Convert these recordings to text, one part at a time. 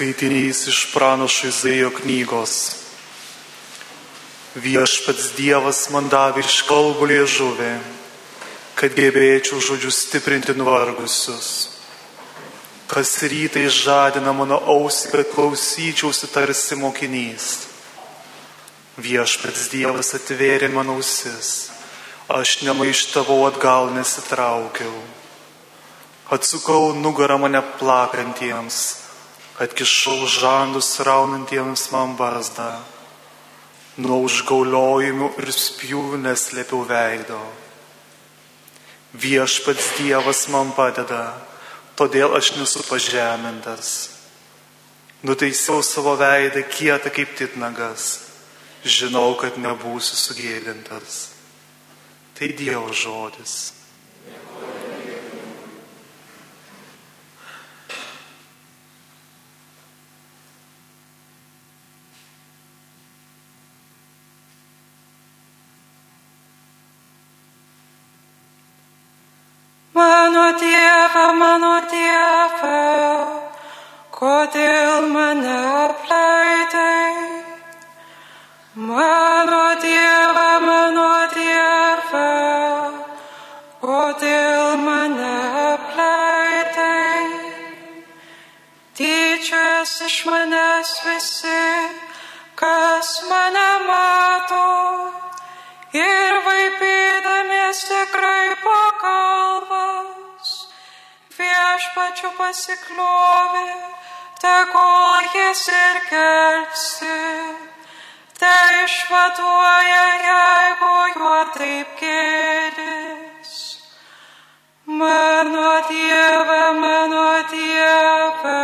Skaitinys iš pranašo Izaijo knygos. Viešpats Dievas man davė iš kalbų liežuvį, kad gebėčiau žodžius stiprinti nuvargusius. Kas rytai žadina mano ausį, kad klausyčiausi tarsi mokinys. Viešpats Dievas atvėrė mano ausis, aš nemaištavau atgal nesitraukiau. Atsukau nugarą mane plakantiems atkišau žandus raunantiems man barzdą. Nuo užgauliojimų ir spjūvių neslėpiau veido. Viešpats Dievas man padeda, todėl aš nesu pažemintas. Nuteisiau savo veidą kietą kaip titnagas, žinau, kad nebūsiu sugėdintas. Tai Dievo žodis. Mano Dieve, mano Dieve, kodėl mane apleidai? Mano Dieve, mano Dieve, kodėl mane apleidai? Tyčias iš manęs visi, viešpačių pasikliovė, tegul jis ir kelsi, te išvaduoja, jeigu juo taip gėris. Mano Dieve, mano Dieve,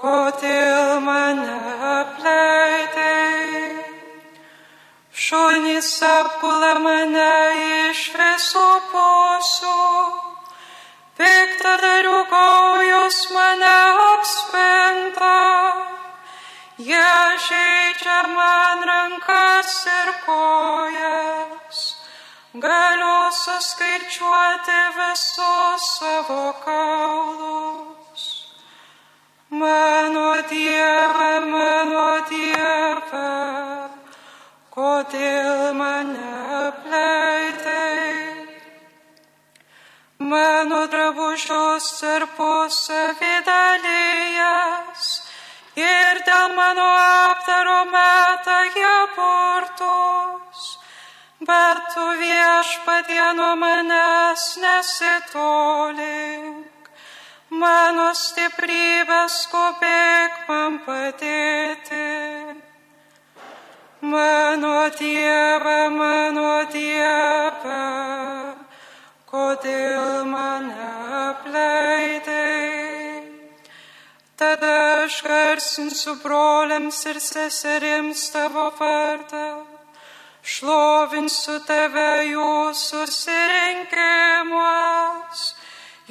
kodėl mane apleidai? Šunys apgula mane iš visų pusių, piktadarių gaujos mane apspinta, jie žaidžia man rankas ir kojas, galiu suskaičiuoti visus savo kaulus. Mano Dieve, mano Dieve kodėl mane apleidai. Mano drabužius tarpusavį dalyjas ir dėl mano aptaro metą jie portos, bet tu viešpatie nuo manęs nesitolink. Mano stiprybę skubėk man padėti. Mano Dieve, mano Dieve, kodėl mane apleidai? Tada aš garsinsiu broliams ir seserims tavo vardą, šlovinsiu tave jūsų susirinkimuos,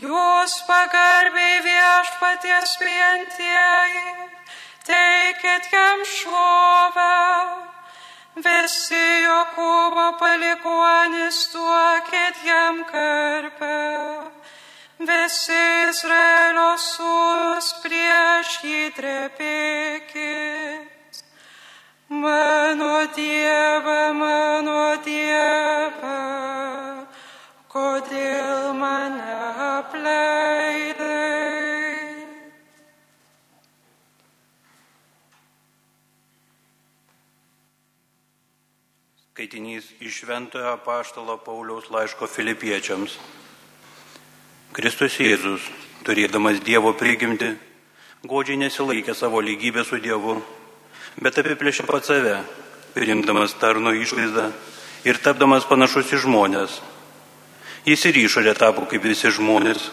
jūs pagarbiai viešpaties bijantieji, teikit jam šlovę. Visi Jokūbo palikuonis duokit jam karpę, visi Izraelio sūnus prieš jį trepėkit. Mano Dieve, mano Dieve, kodėl mane apleidai? Skaitinys iš Šventojo apaštalo Pauliaus laiško filipiečiams. Kristus Jėzus, turėdamas Dievo prigimti, godžiai nesilaikė savo lygybę su Dievu, bet apiplėšė pat save, priimdamas tarno išvaizdą ir tapdamas panašus į žmonės. Jis ir išorė tapo kaip visi žmonės,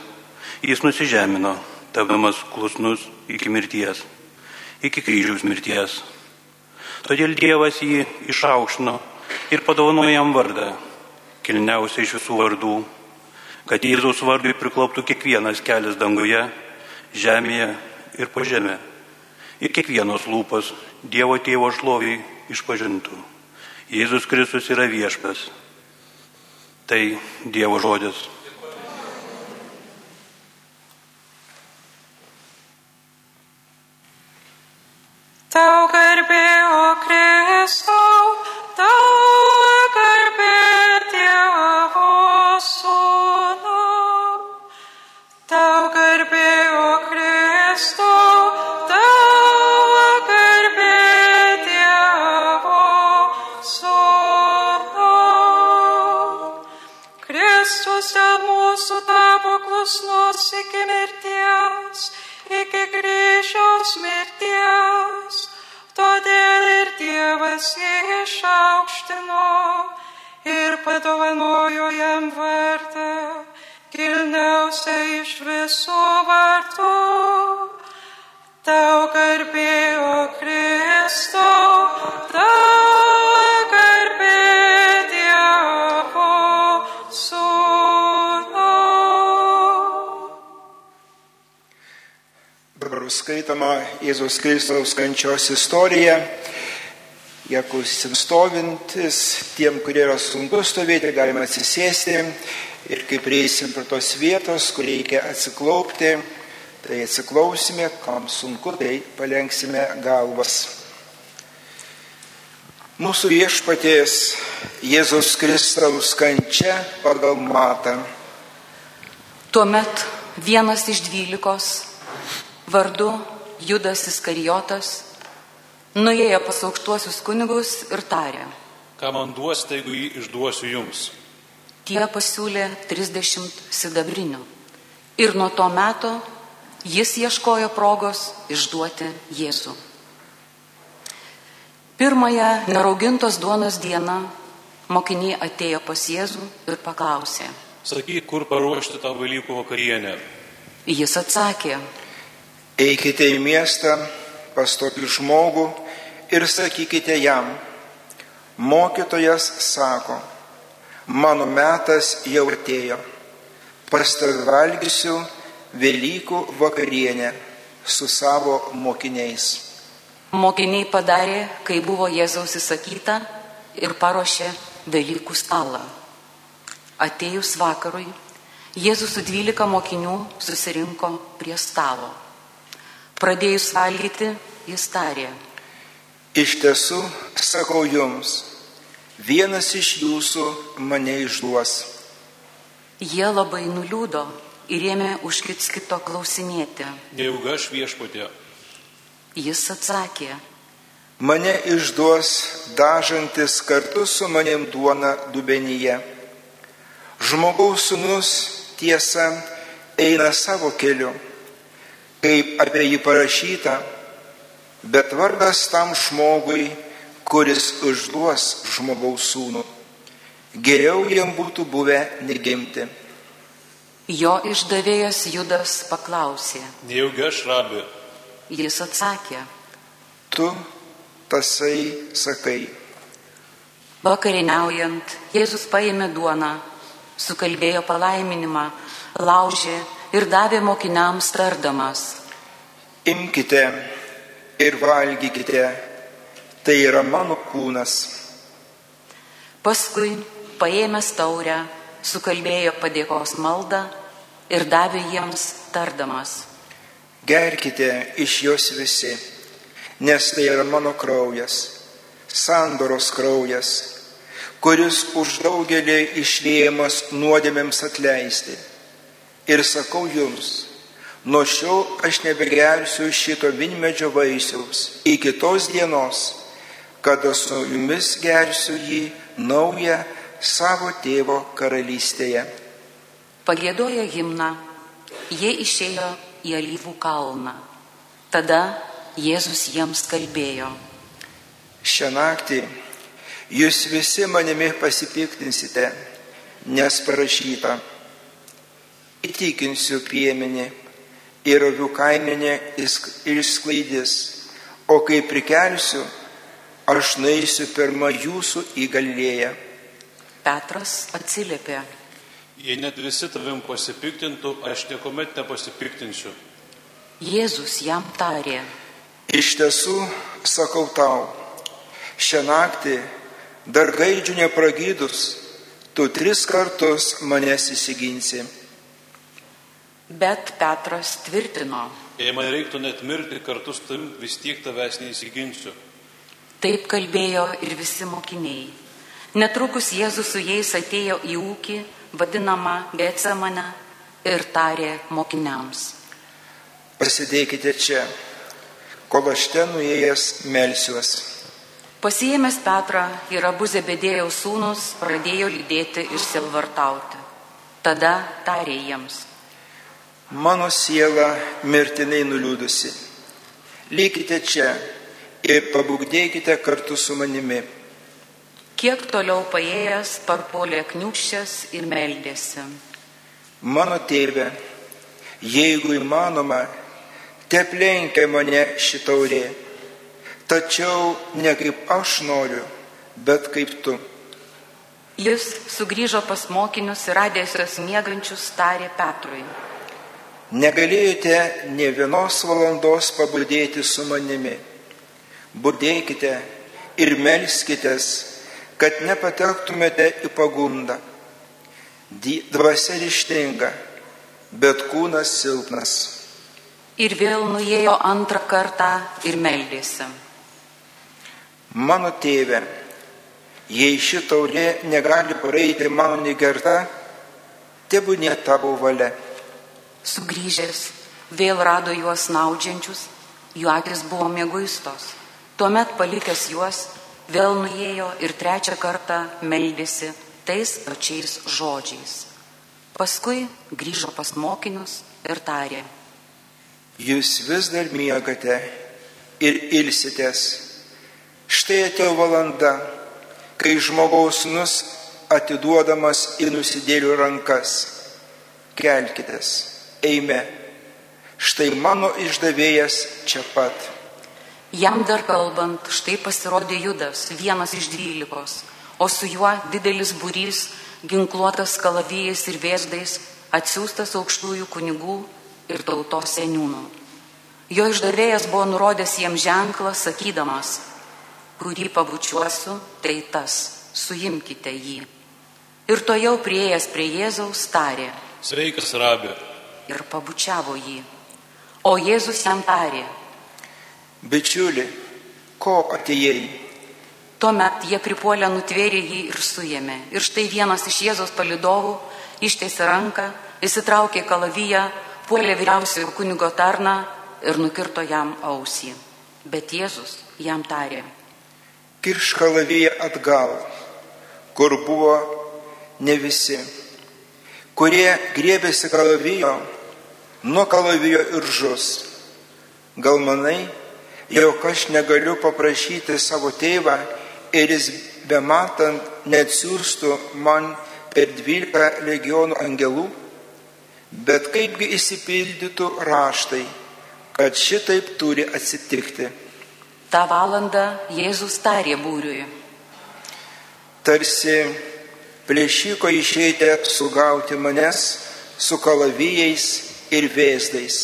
jis nusižemino, tapdamas klusnus iki mirties, iki kryžiaus mirties. Todėl Dievas jį išaukštino ir padovanojo jam vardą, kilniausią iš visų vardų, kad Jėzaus vardui prikloptų kiekvienas kelias danguje, žemėje ir po žemę. Ir kiekvienos lūpos Dievo tėvo šloviai išpažintų. Jėzus Kristus yra viešpas. Tai Dievo žodis. Tau garbė, o Kristau, kryžiaus mirties. Todėl ir Dievas jį išaukštino ir padovanojo jam vardą, kilniausia iš visų vardų. Bus skaitoma Jėzaus Kristaus kančios istorija. Jeigu stovintis, tiem, kurie yra sunku stovėti, galima atsisėsti ir kai prieisim prie tos vietos, kur reikia atsiklaupti, tai atsiklausime, kam sunku, tai palenksime galvas. Mūsų viešpaties Jėzaus Kristaus kančia pagal matą. Tuomet vienas iš dvylikos, vardu Judas Iskarijotas, nuėjo pas aukštuosius kunigus ir tarė. Ką man duosite, jeigu jį išduosiu jums? Tie pasiūlė 30 sidabrinių. Ir nuo to meto jis ieškojo progos išduoti Jėzų. Pirmąją neraugintos duonos dieną mokiniai atėjo pas Jėzų ir paklausė. Sakyk, kur paruošti tą Velykų vakarienę. Jis atsakė, Eikite į miestą pas tokį žmogų ir sakykite jam, mokytojas sako, mano metas jau atėjo, pas tave valgysiu Velykų vakarienę su savo mokiniais. Mokiniai padarė, kai buvo Jėzaus įsakyta ir paruošė Velykų stalą. Atėjus vakarui, Jėzus su dvylika mokinių susirinko prie stalo. Pradėjus valgyti, jis tarė, Iš tiesų, sakau jums, vienas iš jūsų mane išduos. jie labai nuliūdo ir ėmė už kits kito klausinėti. Nejaugi aš viešpatė. Jis atsakė, Mane išduos dažantis kartu su manim duona dubenyje. Žmogaus sunus tiesa eina savo keliu, kaip apie jį parašyta, bet vardas tam žmogui, kuris užduos žmogaus sūnų. Geriau jam būtų buvę negimti. jo išdavėjas Judas paklausė. Nejaugi aš rabi. Jis atsakė, Tu tasai sakai. Vakarieniaujant, Jėzus paėmė duoną, sukalbėjo palaiminimą, laužė ir davė mokiniams tardamas. Imkite ir valgykite, tai yra mano kūnas. Paskui, paėmęs taurę, sukalbėjo padėkos maldą ir davė jiems tardamas. Gerkite iš jos visi, nes tai yra mano kraujas, sandoros kraujas, kuris už daugelį išliejamas nuodėmėms atleisti. Ir sakau jums, nuo šiol aš nebegersiu šito vinmedžio vaisiaus iki tos dienos, kada su jumis gersiu jį naują savo tėvo karalystėje. Pagėdojo himną, jie išėjo į alyvų kalną. Tada Jėzus jiems kalbėjo. Šią naktį jūs visi manimi pasipiktinsite, nes parašyta, įtikinsiu piemenį ir avių kaimenė išsklaidys, o kai prikelsiu, aš naisiu pirmą jūsų į Galilėją. Petras atsiliepė. Jei net visi tavim pasipiktintų, aš niekuomet nepasipiktinsiu. Jėzus jam tarė. Iš tiesų, sakau tau, šią naktį dar gaidžių nepragydus, tu tris kartus manęs įsiginsi. Bet Petras tvirtino. Jei man reiktų net mirti kartu su tavim, vis tiek tavęs neįsiginsiu. Taip kalbėjo ir visi mokiniai. Netrukus Jėzus su jais atėjo į ūkį, vadinamą Getsemane, ir tarė mokiniams. Pasidėkite čia, kol aš ten nuėjęs melsiuos. Pasijėmęs Petrą ir abu Zebedėjaus sūnus pradėjo lydėti ir silvartauti. Tada tarė jiems. Mano siela mirtinai nuliūdusi. Likite čia ir pabūgdėkite kartu su manimi. Kiek toliau paėjęs parpolė kniūščias ir meldėsi. Mano tėve, jeigu įmanoma, te plenkia mane šitaurė. Tačiau ne kaip aš noriu, bet kaip tu. Jis sugrįžo pas mokinius ir radęs juos miegančius tarė Petrui. Negalėjote ne vienos valandos pabudėti su manimi. Budėkite ir melskitės, kad nepatektumėte į pagundą. Dvasia ryštinga, bet kūnas silpnas. Ir vėl nuėjo antrą kartą ir meldėsi. Mano tėve, jei ši taurė negali praeiti mano negerta, tebūnė tavo valia. Sugrįžęs vėl rado juos naudžiančius, jų akis buvo mėguistos. Tuomet palikęs juos, vėl nuėjo ir trečią kartą meldėsi tais pačiais žodžiais. Paskui grįžo pas mokinius ir tarė. Jūs vis dar miegate ir ilsitės. Štai atėjo valanda, kai žmogaus nus atiduodamas į nusidėlių rankas. Kelkitės, eime. Štai mano išdavėjas čia pat. Jam dar kalbant, štai pasirodė Judas, vienas iš dvylikos, o su juo didelis būrys, ginkluotas kalavijais ir vėzdais, atsiųstas aukštųjų kunigų ir tautos seniūnų. Jo išdavėjas buvo nurodęs jiems ženklą, sakydamas, kurį pabučiuosiu, tai tas, suimkite jį. Ir to jau prieėjęs prie Jėzaus tarė Sveikas, rabė. Ir pabučiavo jį. O Jėzus jam tarė, Bičiuli, ko atėjai? Tuomet jie pripuolę nutvėrė jį ir suėmė. Ir štai vienas iš Jėzos palidovų ištiesė ranką, įsitraukė kalaviją, puolė vyriausiojo kunigo tarną ir nukirto jam ausį. Bet Jėzus jam tarė, Kirš kalaviją atgal, kur buvo ne visi, kurie griebėsi kalavijo, nuo kalavijo ir žus. Gal manai, jog aš negaliu paprašyti savo tėvą ir jis bematant neatsiųstų man per dvylika legionų angelų? Bet kaipgi įsipildytų raštai, kad šitaip turi atsitikti. tą valandą Jėzus tarė būriui. tarsi plėšiko išeitė sugauti manęs su kalavijais ir vėzdais.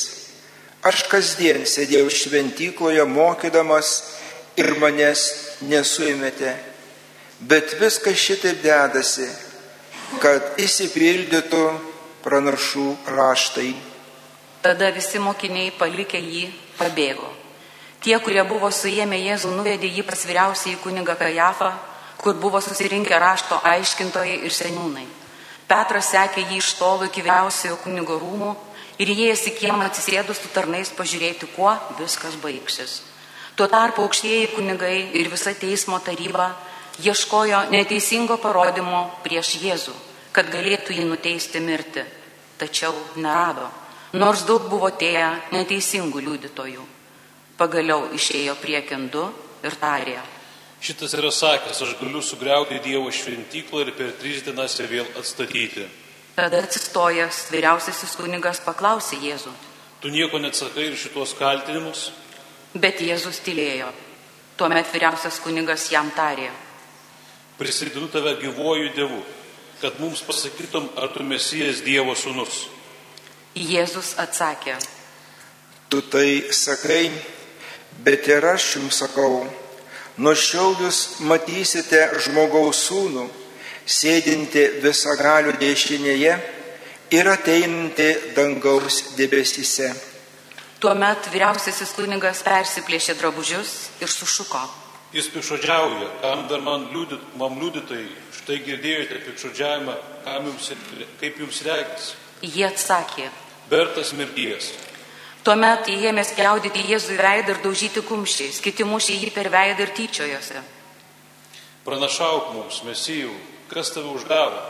Aš kasdien sėdėjau šventykloje mokydamas ir manęs nesuėmėte, bet viskas šitaip dedasi, kad įsipildytų pranašų raštai. Tada visi mokiniai palikę jį pabėgo. Tie, kurie buvo suėmę Jėzų, nuvedė jį pas vyriausiai kunigą Kajafą, kur buvo susirinkę rašto aiškintojai ir seniūnai. Petras sekė jį iš tolo iki vyriausiojo kunigo rūmų ir įėjęs į kiemą atsisėdus su tarnais pažiūrėti, kuo viskas baigsis. Tuo tarpu aukštieji kunigai ir visa teismo taryba ieškojo neteisingo parodymo prieš Jėzų, kad galėtų jį nuteisti mirti, tačiau nerado, nors daug buvo tėję neteisingų liudytojų. Pagaliau išėjo prie kindu ir tarė. Šitas yra sakęs, aš galiu sugriauti Dievo šventyklą ir per tris dienas ją vėl atstatyti. Tada atsistojęs vyriausiasis kunigas paklausė Jėzų, Tu nieko neatsakai ir šitos kaltinimus? bet Jėzus tylėjo. Tuomet vyriausias kunigas jam tarė. Prisidinu tave gyvuoju Dievu, kad mums pasakytum, ar tu mesijas Dievo sūnus. Jėzus atsakė, Tu tai sakai, bet ir aš jums sakau, nuo šiol jūs matysite žmogaus sūnų, sėdinti visagalių dešinėje ir ateinantį dangaus debesyse. Tuomet vyriausiasis kunigas persiplėšė drabužius ir sušuko. Jis pikšodžiauja, kam dar man, liūdit, man liūditai, štai girdėjote pikšodžiavimą, jums, kaip jums reikės. Jie atsakė. Bertas mirties. Tuomet jie ėmė spjaudyti Jėzų į veidą ir daužyti kumščiais, kiti mušė jį per veidą ir tyčiojosi. Pranašauk mums, mesijų, kas tave užgavo.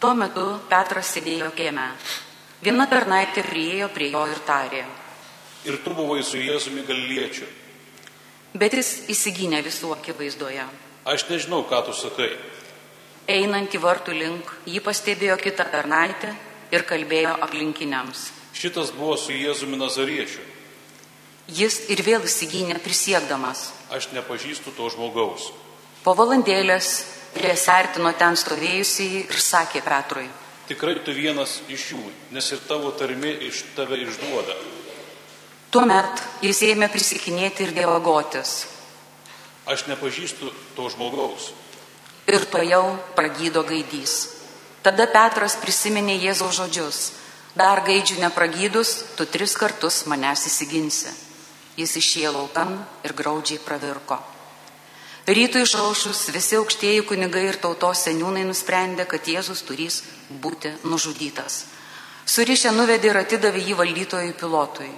Tuo metu Petras sėdėjo kieme. Viena tarnaitė priejo prie jo ir tarė. Ir tu buvai su Jėzumi galiliečiu. Bet jis įsigynė visų akivaizdoje. Aš nežinau, ką tu sakai. Einant į vartų link, jį pastebėjo kitą tarnaitę ir kalbėjo aplinkiniams. Šitas buvo su Jėzumi Nazariečiu. Jis ir vėl įsigynė prisiekdamas. Aš nepažįstu to žmogaus. Po valandėlės priesartino ten stovėjusį ir sakė Petrui. Tikrai tu vienas iš jų, nes ir tavo tarmė iš tave išduoda. Tuomet jis ėmė prisikinėti ir dievagotis. Aš nepažįstu to žmogaus. Ir to jau pragydo gaidys. Tada Petras prisiminė Jėzaus žodžius. Dar gaidžių nepragydus, tu tris kartus manęs įsiginsi. Jis išėjo laukan ir graudžiai pravirko. Rytų išaušus visi aukštieji kunigai ir tautos seniūnai nusprendė, kad Jėzus turys būti nužudytas. Surišę nuvedė ir atidavė jį valdytojui pilotui.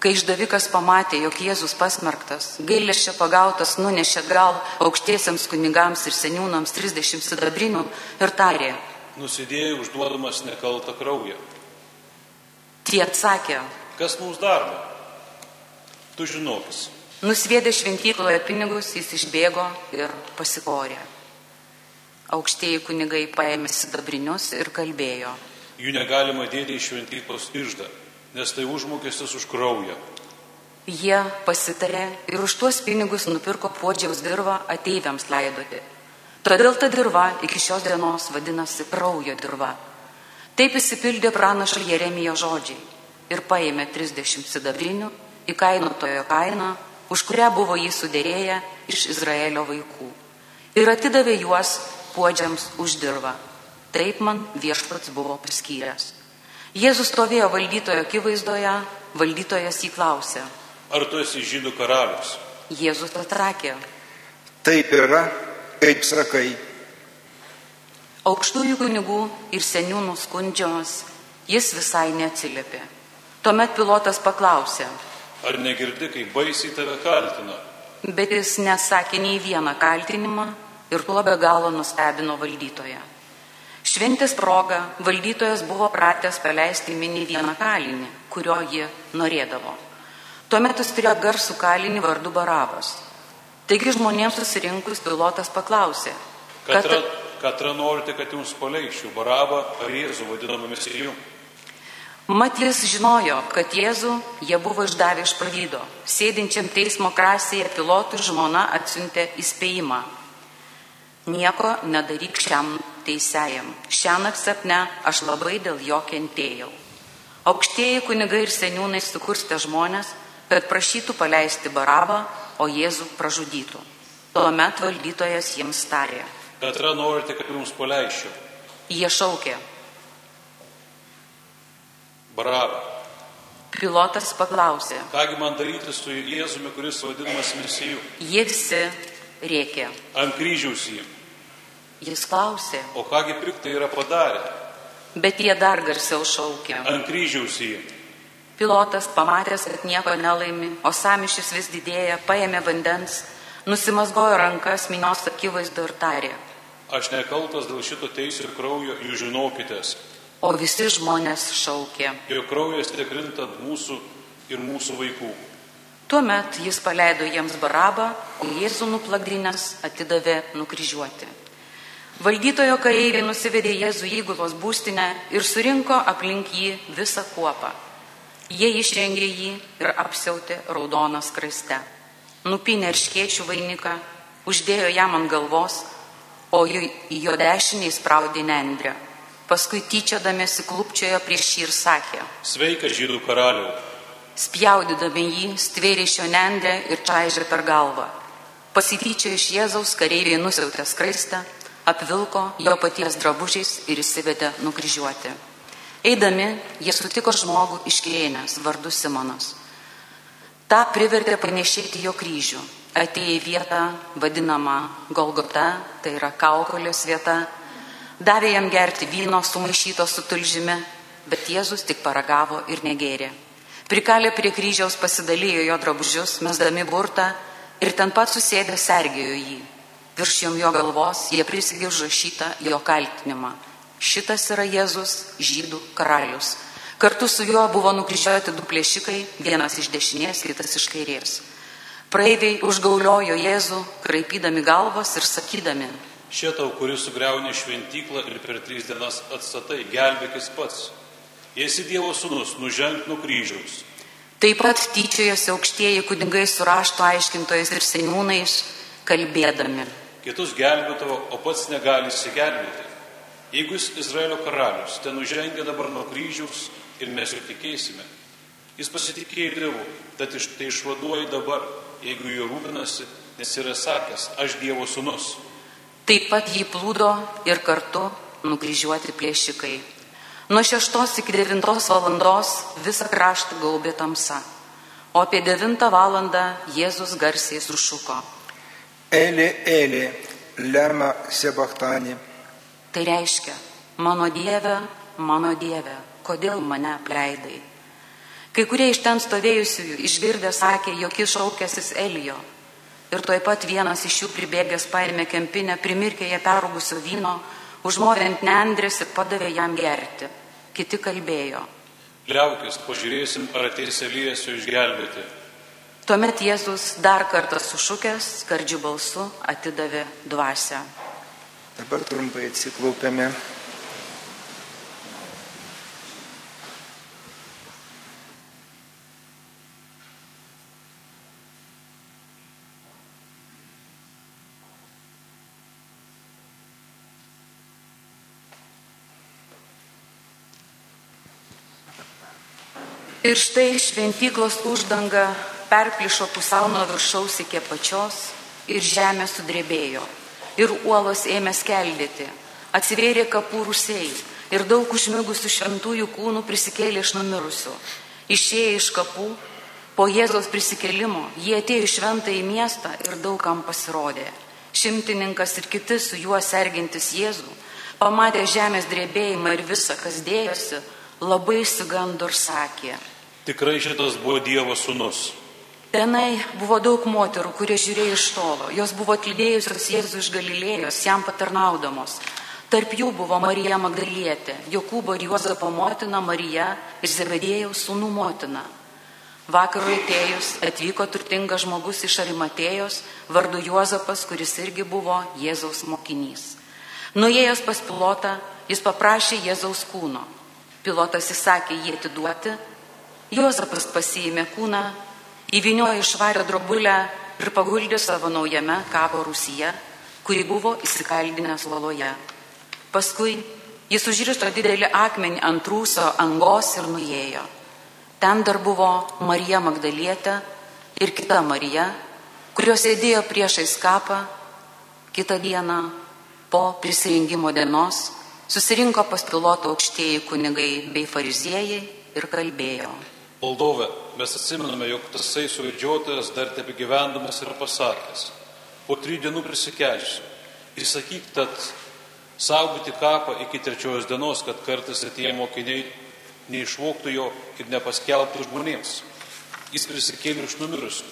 Kai išdavikas pamatė, jog Jėzus pasmerktas, gailėščia pagautas, nunešė gal aukštiesiams kunigams ir seniūnams 30 sidabrinių ir tarė. Nusidėjai užduodamas nekaltą kraują. Tie atsakė, Kas mums daroma? Tu žinokis. Nusviedė šventykloje pinigus, jis išbėgo ir pasikorė. Aukštieji kunigai paėmė sidabrinius ir kalbėjo. Jų negalima dėti į šventyklos išdą, nes tai užmokestis už kraują. Jie pasitarė ir už tuos pinigus nupirko puodžiaus dirvą ateiviams laidoti. Todėl ta dirva iki šios dienos vadinasi kraujo dirva. Taip įsipildė pranašo Jeremijo žodžiai ir paėmė 30 sidabrinių įkainotojo kainą, už kurią buvo jį sudėrėję iš Izraelio vaikų. Ir atidavė juos puodžiams už dirvą. Taip man viešpats buvo paskyręs. Jėzus stovėjo valdytojo akivaizdoje, valdytojas jį klausė. Ar tu esi žydų karalius? Jėzus atsakė. Taip yra, kaip sakai. Aukštųjų kunigų ir seniūnų skundžiamas jis visai neatsiliepė. Tuomet pilotas paklausė, Ar negirdi, kaip baisiai tave kaltina? bet jis nesakė nei vieną kaltinimą ir tuo be galo nustebino valdytoją. Šventės proga valdytojas buvo pratęs paleisti mini vieną kalinį, kurio ji norėdavo. Tuomet jis turėjo garsų kalinį vardu Barabas. Taigi žmonėms susirinkus pilotas paklausė, Katra, katra norite, kad jums paleikščiau Barabą ar Jėzų vadinamą mesijų? Mat jis žinojo, kad Jėzų jie buvo išdavę iš pavydo. Sėdinčiam teismo krasėje pilotui žmona atsiuntė įspėjimą. Nieko nedaryk šiam teisėjam. Šiąnakt sapne aš labai dėl jo kentėjau. Aukštieji kunigai ir seniūnai sukurstė žmonės, kad prašytų paleisti barabą, o Jėzų pražudytų. Tuomet valdytojas jiems tarė. Katra norite, kad jums paleikščiau Jie šaukė. Barabą. Pilotas paklausė. Kągi man daryti su Jėzumi, kuris vadinamas mesijų? Jie visi rėkė. Ant kryžiaus jį. Jis klausė. O kągi piktai yra padarę? Bet jie dar garsiau šaukė. Ant kryžiaus jį. Pilotas, pamatęs, kad nieko nelaimi, o samišis vis didėja, paėmė vandens, nusimasgojo rankas minios akivaizdu ir tarė. Aš nekaltas dėl šito teisų ir kraujo, jūs žinokitės, O visi žmonės šaukė. jo kraujas tikrinta ant mūsų ir mūsų vaikų. Tuomet jis paleido jiems barabą, o Jėzų nuplagdinės atidavė nukryžiuoti. Valdytojo kareiviai nusivedė Jėzų įgulos būstinę ir surinko aplink jį visą kuopą. Jie išrengė jį ir apsiautė raudoną skraiste. Nupinė ir škiečių vainiką, uždėjo jam ant galvos, o į jo dešinį įspraudė nendrę. Paskui tyčiodamėsi klupčiojo prieš jį ir sakė, Sveikas žydų karaliau. Spjaudydami jį, stvėrė šio nendrę ir čaižė per galvą. Pasityčio iš Jėzaus kareiviai nusiautė skraistę, apvilko jo paties drabužiais ir įsivedė nukryžiuoti. Eidami, jie sutiko žmogų iš Kėnės, vardu Simonas. Ta privertė panešėti jo kryžių. Atėjo į vietą vadinamą Golgota, tai yra kaukolės vieta, davė jam gerti vyno sumaišyto su tulžimi, bet Jėzus tik paragavo ir negėrė. Prikalė prie kryžiaus pasidalijo jo drabužius, mesdami burtą ir ten pat susėdė sergėjo jį. Virš jom jo galvos jie prisigė užrašytą jo kaltinimą. Šitas yra Jėzus, žydų karalius. Kartu su juo buvo nukryžiuoti du plėšikai, vienas iš dešinės, kitas iš kairės. Praeiviai užgauliojo Jėzų, kraipydami galvas ir sakydami, Šietau, kuris sugriauni šventyklą ir per tris dienas atstatai, gelbėkis pats. Esi Dievo sūnus, nuženk nuo kryžiaus. Taip pat tyčiojosi aukštieji kunigai su rašto aiškintojais ir seniūnais, kalbėdami. Kitus gelbėtavo, o pats negali įsigelbėti. Jeigu jis Izraelio karalius, ten nužengia dabar nuo kryžiaus ir mes jo tikėsime. Jis pasitikėjo Dievu, tad iš, tai išvaduoja dabar, jeigu jo rūpinasi, nes yra sakęs, aš Dievo sūnus. Taip pat jį plūdo ir kartu nukryžiuoti plėšikai. Nuo šeštos iki devintos valandos visą kraštą gaubė tamsa, o apie devintą valandą Jėzus garsiai sušuko. Elė, elė, lema sebachtani. Tai reiškia, mano Dieve, mano Dieve, kodėl mane apleidai? Kai kurie iš ten stovėjusiųjų išgirdę sakė, jog jis šaukėsis Elijo. Ir tuoj pat vienas iš jų pribėgęs paėmė kempinę, primirkė ją perugusio vyno, užmovė ant nendrės ir padavė jam gerti. Kiti kalbėjo. Liaukis, pažiūrėsim, ar ateis Elijas jo išgelbėti. Tuomet Jėzus dar kartą sušukęs, skardžiu balsu atidavė dvasę. Dabar trumpai atsiklaupėme. Ir štai šventyklos uždanga perplišo pusiau nuo viršaus iki apačios ir žemė sudrebėjo. Ir uolos ėmė skeldėti. Atsivėrė kapų rusiai ir daug užmigusių šventųjų kūnų prisikėlė iš numirusių. Išėję iš kapų, po Jėzaus prisikelimo, jie atėjo į šventą į miestą ir daugam pasirodė. Šimtininkas ir kiti su juo sergintis Jėzų, pamatė žemės drebėjimą ir visą, kas dėjosi, labai įsigando ir sakė. Tikrai šitas buvo Dievo sūnus. Tenai buvo daug moterų, kurie žiūrėjo iš tolo. Jos buvo atlydėjusios Jėzų iš Galilėjos, jam patarnaudamos. Tarp jų buvo Marija Magdalietė, Jokūbo ir Juozapo motina Marija ir Zebedėjaus sūnų motina. Vakarui atėjus atvyko turtingas žmogus iš Arimatėjos, vardu Juozapas, kuris irgi buvo Jėzaus mokinys. Nuėjęs pas pilotą, jis paprašė Jėzaus kūno. Pilotas įsakė jį atiduoti. Juozapas pasiėmė kūną, įviniojo išvarę drobulę ir paguldė savo naujame kapo rūsyje, kuri buvo įsikaldinęs laloje. Paskui jis užrišto didelį akmenį ant rūso angos ir nuėjo. Ten dar buvo Marija Magdalietė ir kita Marija, kurios sėdėjo priešais kapą. Kitą dieną po prisirinkimo dienos susirinko pas piloto aukštieji kunigai bei fariziejai ir kalbėjo. Valdove, mes atsimename, jog tasai suvedžiotojas dar tebi gyvendamas yra pasakęs, po trijų dienų prisikelsiu. Įsakyk, tad saugoti kapą iki trečios dienos, kad kartais atėję mokiniai neišvoktų jo ir nepaskelbtų žmonėms. Jis prisikėlė iš numirusių.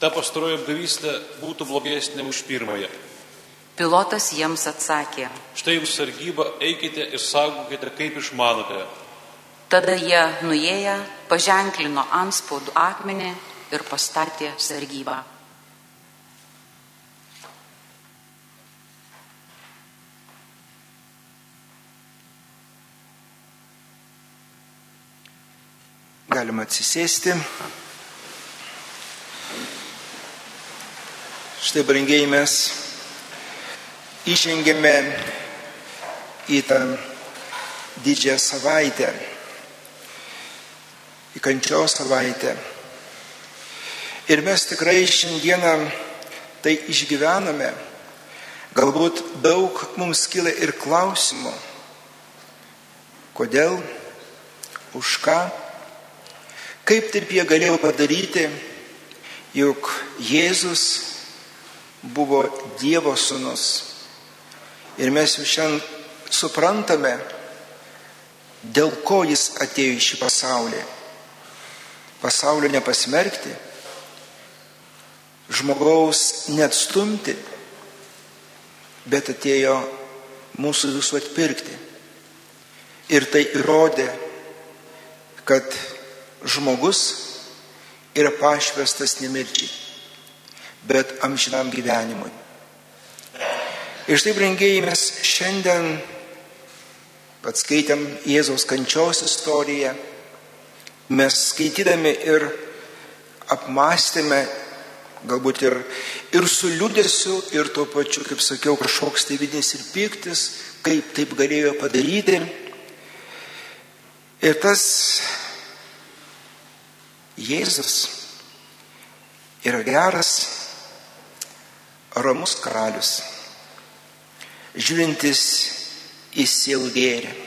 Ta pastaroji apgavystė būtų blogesnė už pirmąją. Pilotas jiems atsakė. Štai jums sargyba, eikite ir saugokite, kaip išmanote. Tada jie nuėję paženklino anspaudų akmenį ir pastatė sargybą. Galima atsisėsti. Štai brangiai mes įžengėme į tą didžiąją savaitę, į kančios savaitę. Ir mes tikrai šiandieną tai išgyvename. Galbūt daug mums kyla ir klausimų. Kodėl? Už ką? Kaip taip jie galėjo padaryti, juk Jėzus buvo Dievo sunus. Ir mes jau šiandien suprantame, dėl ko jis atėjo į šį pasaulį. Pasaulio nepasmerkti, žmogaus neatstumti, bet atėjo mūsų visų atpirkti. Ir tai įrodė, kad žmogus yra pašvestas nemirčiai, bet amžinam gyvenimui. Ir štai, brangiai, mes šiandien atskaitėm Jėzaus kančios istoriją, mes skaitydami ir apmastėme galbūt ir, ir su liūdėsiu, ir tuo pačiu, kaip sakiau, kažkoks tai vidinis ir piktis, kaip taip galėjo padaryti. Ir tas Jėzus yra geras, ramus karalius, žiūrintis į silgėrį.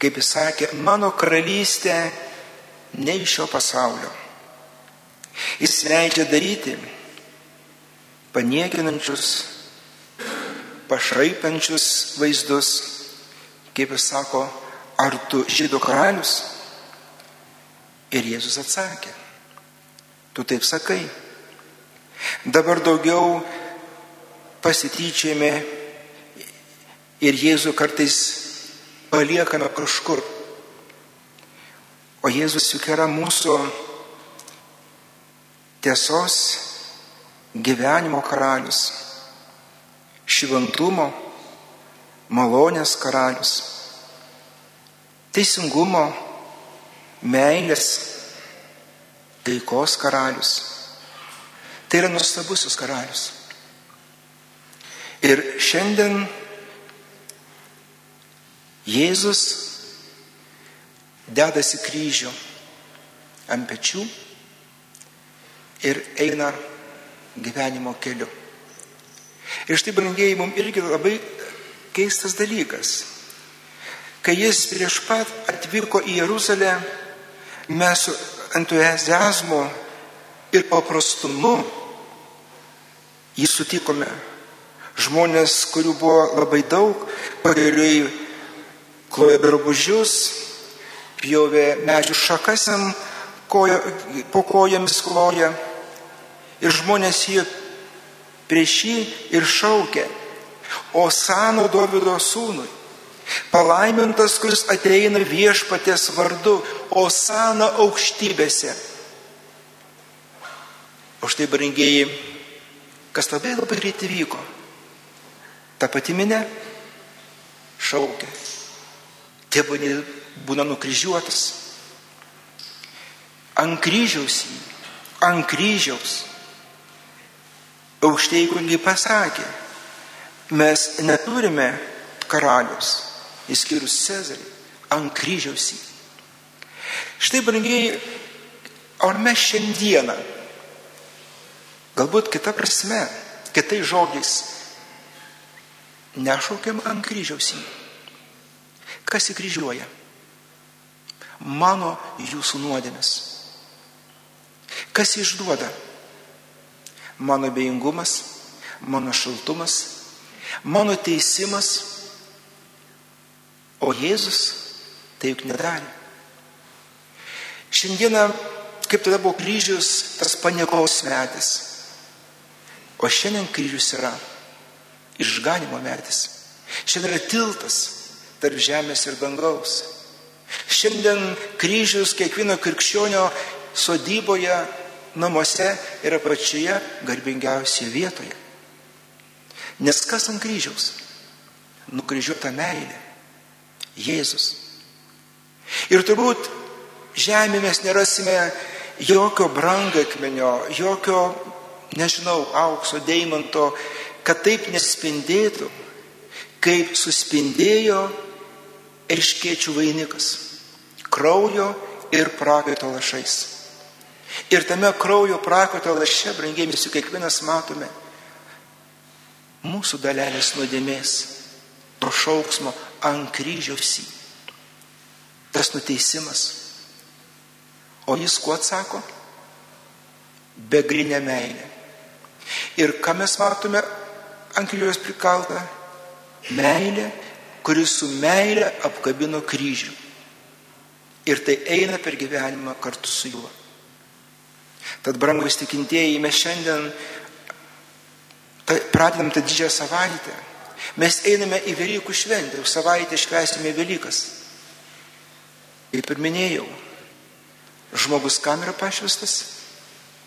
Kaip jis sakė, mano karalystė ne iš šio pasaulio. Jis leidžia daryti paniekinančius, pašraipančius vaizdus, kaip jis sako, ar tu žydų karalius? Ir Jėzus atsakė, tu taip sakai. Dabar daugiau pasityčiame ir Jėzų kartais paliekame kažkur. O Jėzus juk yra mūsų tiesos gyvenimo karalius, šventumo, malonės karalius, teisingumo, meilės, taikos karalius. Tai yra nuostabusius karalius. Ir šiandien Jėzus dedasi kryžių ant pečių ir eina gyvenimo keliu. Ir štai, brangieji, mums irgi labai keistas dalykas. Kai jis prieš pat atvyko į Jeruzalę, mes su entuzijazmu ir paprastumu jį sutikome. Žmonės, kurių buvo labai daug, pagaliui klojo darbužius, pjovė medžių šakasiam, koja, po kojomis kloja ir žmonės jį prieš jį ir šaukė, o sano Dovido sūnui, palaimintas, kuris ateina viešpatės vardu, o sana aukštybėse. O štai, brangiai, kas labai labai greitai vyko, ta pati minė šaukė. Tėvonė būna nukryžiuotas. Ant kryžiaus jį, ant kryžiaus aukštai kungiai pasakė, mes neturime karalius, įskyrus Cezarį, ant kryžiaus jį. Štai, brangiai, ar mes šiandieną, galbūt kita prasme, kitais žodžiais, nešaukiam ant kryžiaus jį. Kas įkryžiuoja? Mano jūsų nuodėmės. Kas išduoda? mano bejingumas, mano šaltumas, mano teisimas. O Jėzus tai juk nedarė. Šiandieną, kaip tada buvo kryžius, tas paniekos metis. O šiandien kryžius yra išganimo metis. Šiandien yra tiltas tarp žemės ir dangaus. Šiandien kryžius kiekvieno krikščionio sodyboje namuose yra pačioje garbingiausioje vietoje. Nes kas ant kryžiaus? Nukryžiuota meilė. Jėzus. Ir turbūt žemė mes nerasime jokio brangakmenio, jokio, nežinau, aukso, deimanto, kad taip nespindėtų, kaip suspindėjo erškiečių vainikas - kraujo ir prakaito lašais. Ir tame kraujo prakaito laše, brangiemis, su kiekvienas matome mūsų dalelės nuodėmės, to šauksmo ant kryžiaus jį. Tas nuteisimas. O jis kuo atsako? Begrinė meilė. Ir ką mes matome ant kryžiaus prikaltą? Meilė, kuris su meilė apkabino kryžių. Ir tai eina per gyvenimą kartu su juo. Tad, brangus tikintieji, mes šiandien ta, pradedam tą didžiąją savaitę. Mes einame į Velykų šventę, jau savaitę švęsime Velykas. Kaip ir minėjau, žmogus kam yra pašvestas?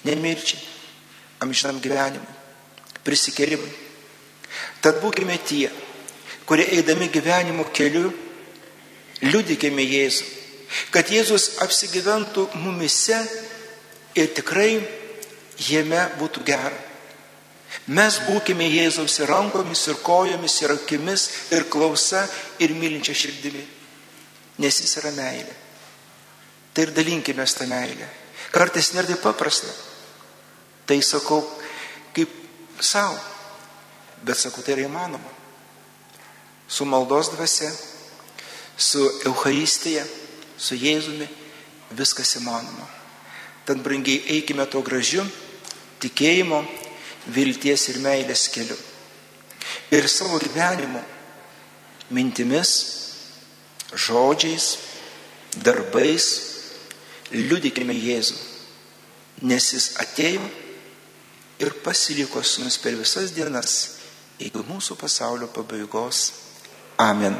Nemirčiai, amžinam gyvenimui, prisikelimui. Tad būkime tie, kurie eidami gyvenimo keliu, liudykime Jėzų, kad Jėzus apsigyventų mumise ir tikrai jame būtų gera. Mes būkime Jėzaus ir rankomis, ir kojomis, ir akimis, ir klausa, ir mylinčia širdimi. Nes jis yra meilė. Tai ir dalinkime tą meilę. Kartais nėra taip paprasta. Tai sakau kaip savo. Bet sakau, tai yra įmanoma. Su maldos dvasia, su Euharistija, su Jėzumi viskas įmanoma. Tad brangiai eikime to gražiu tikėjimo, vilties ir meilės keliu. Ir savo gyvenimu, mintimis, žodžiais, darbais liudykime Jėzų, nes jis atėjo ir pasiliko su mus per visas dienas iki mūsų pasaulio pabaigos. Amen.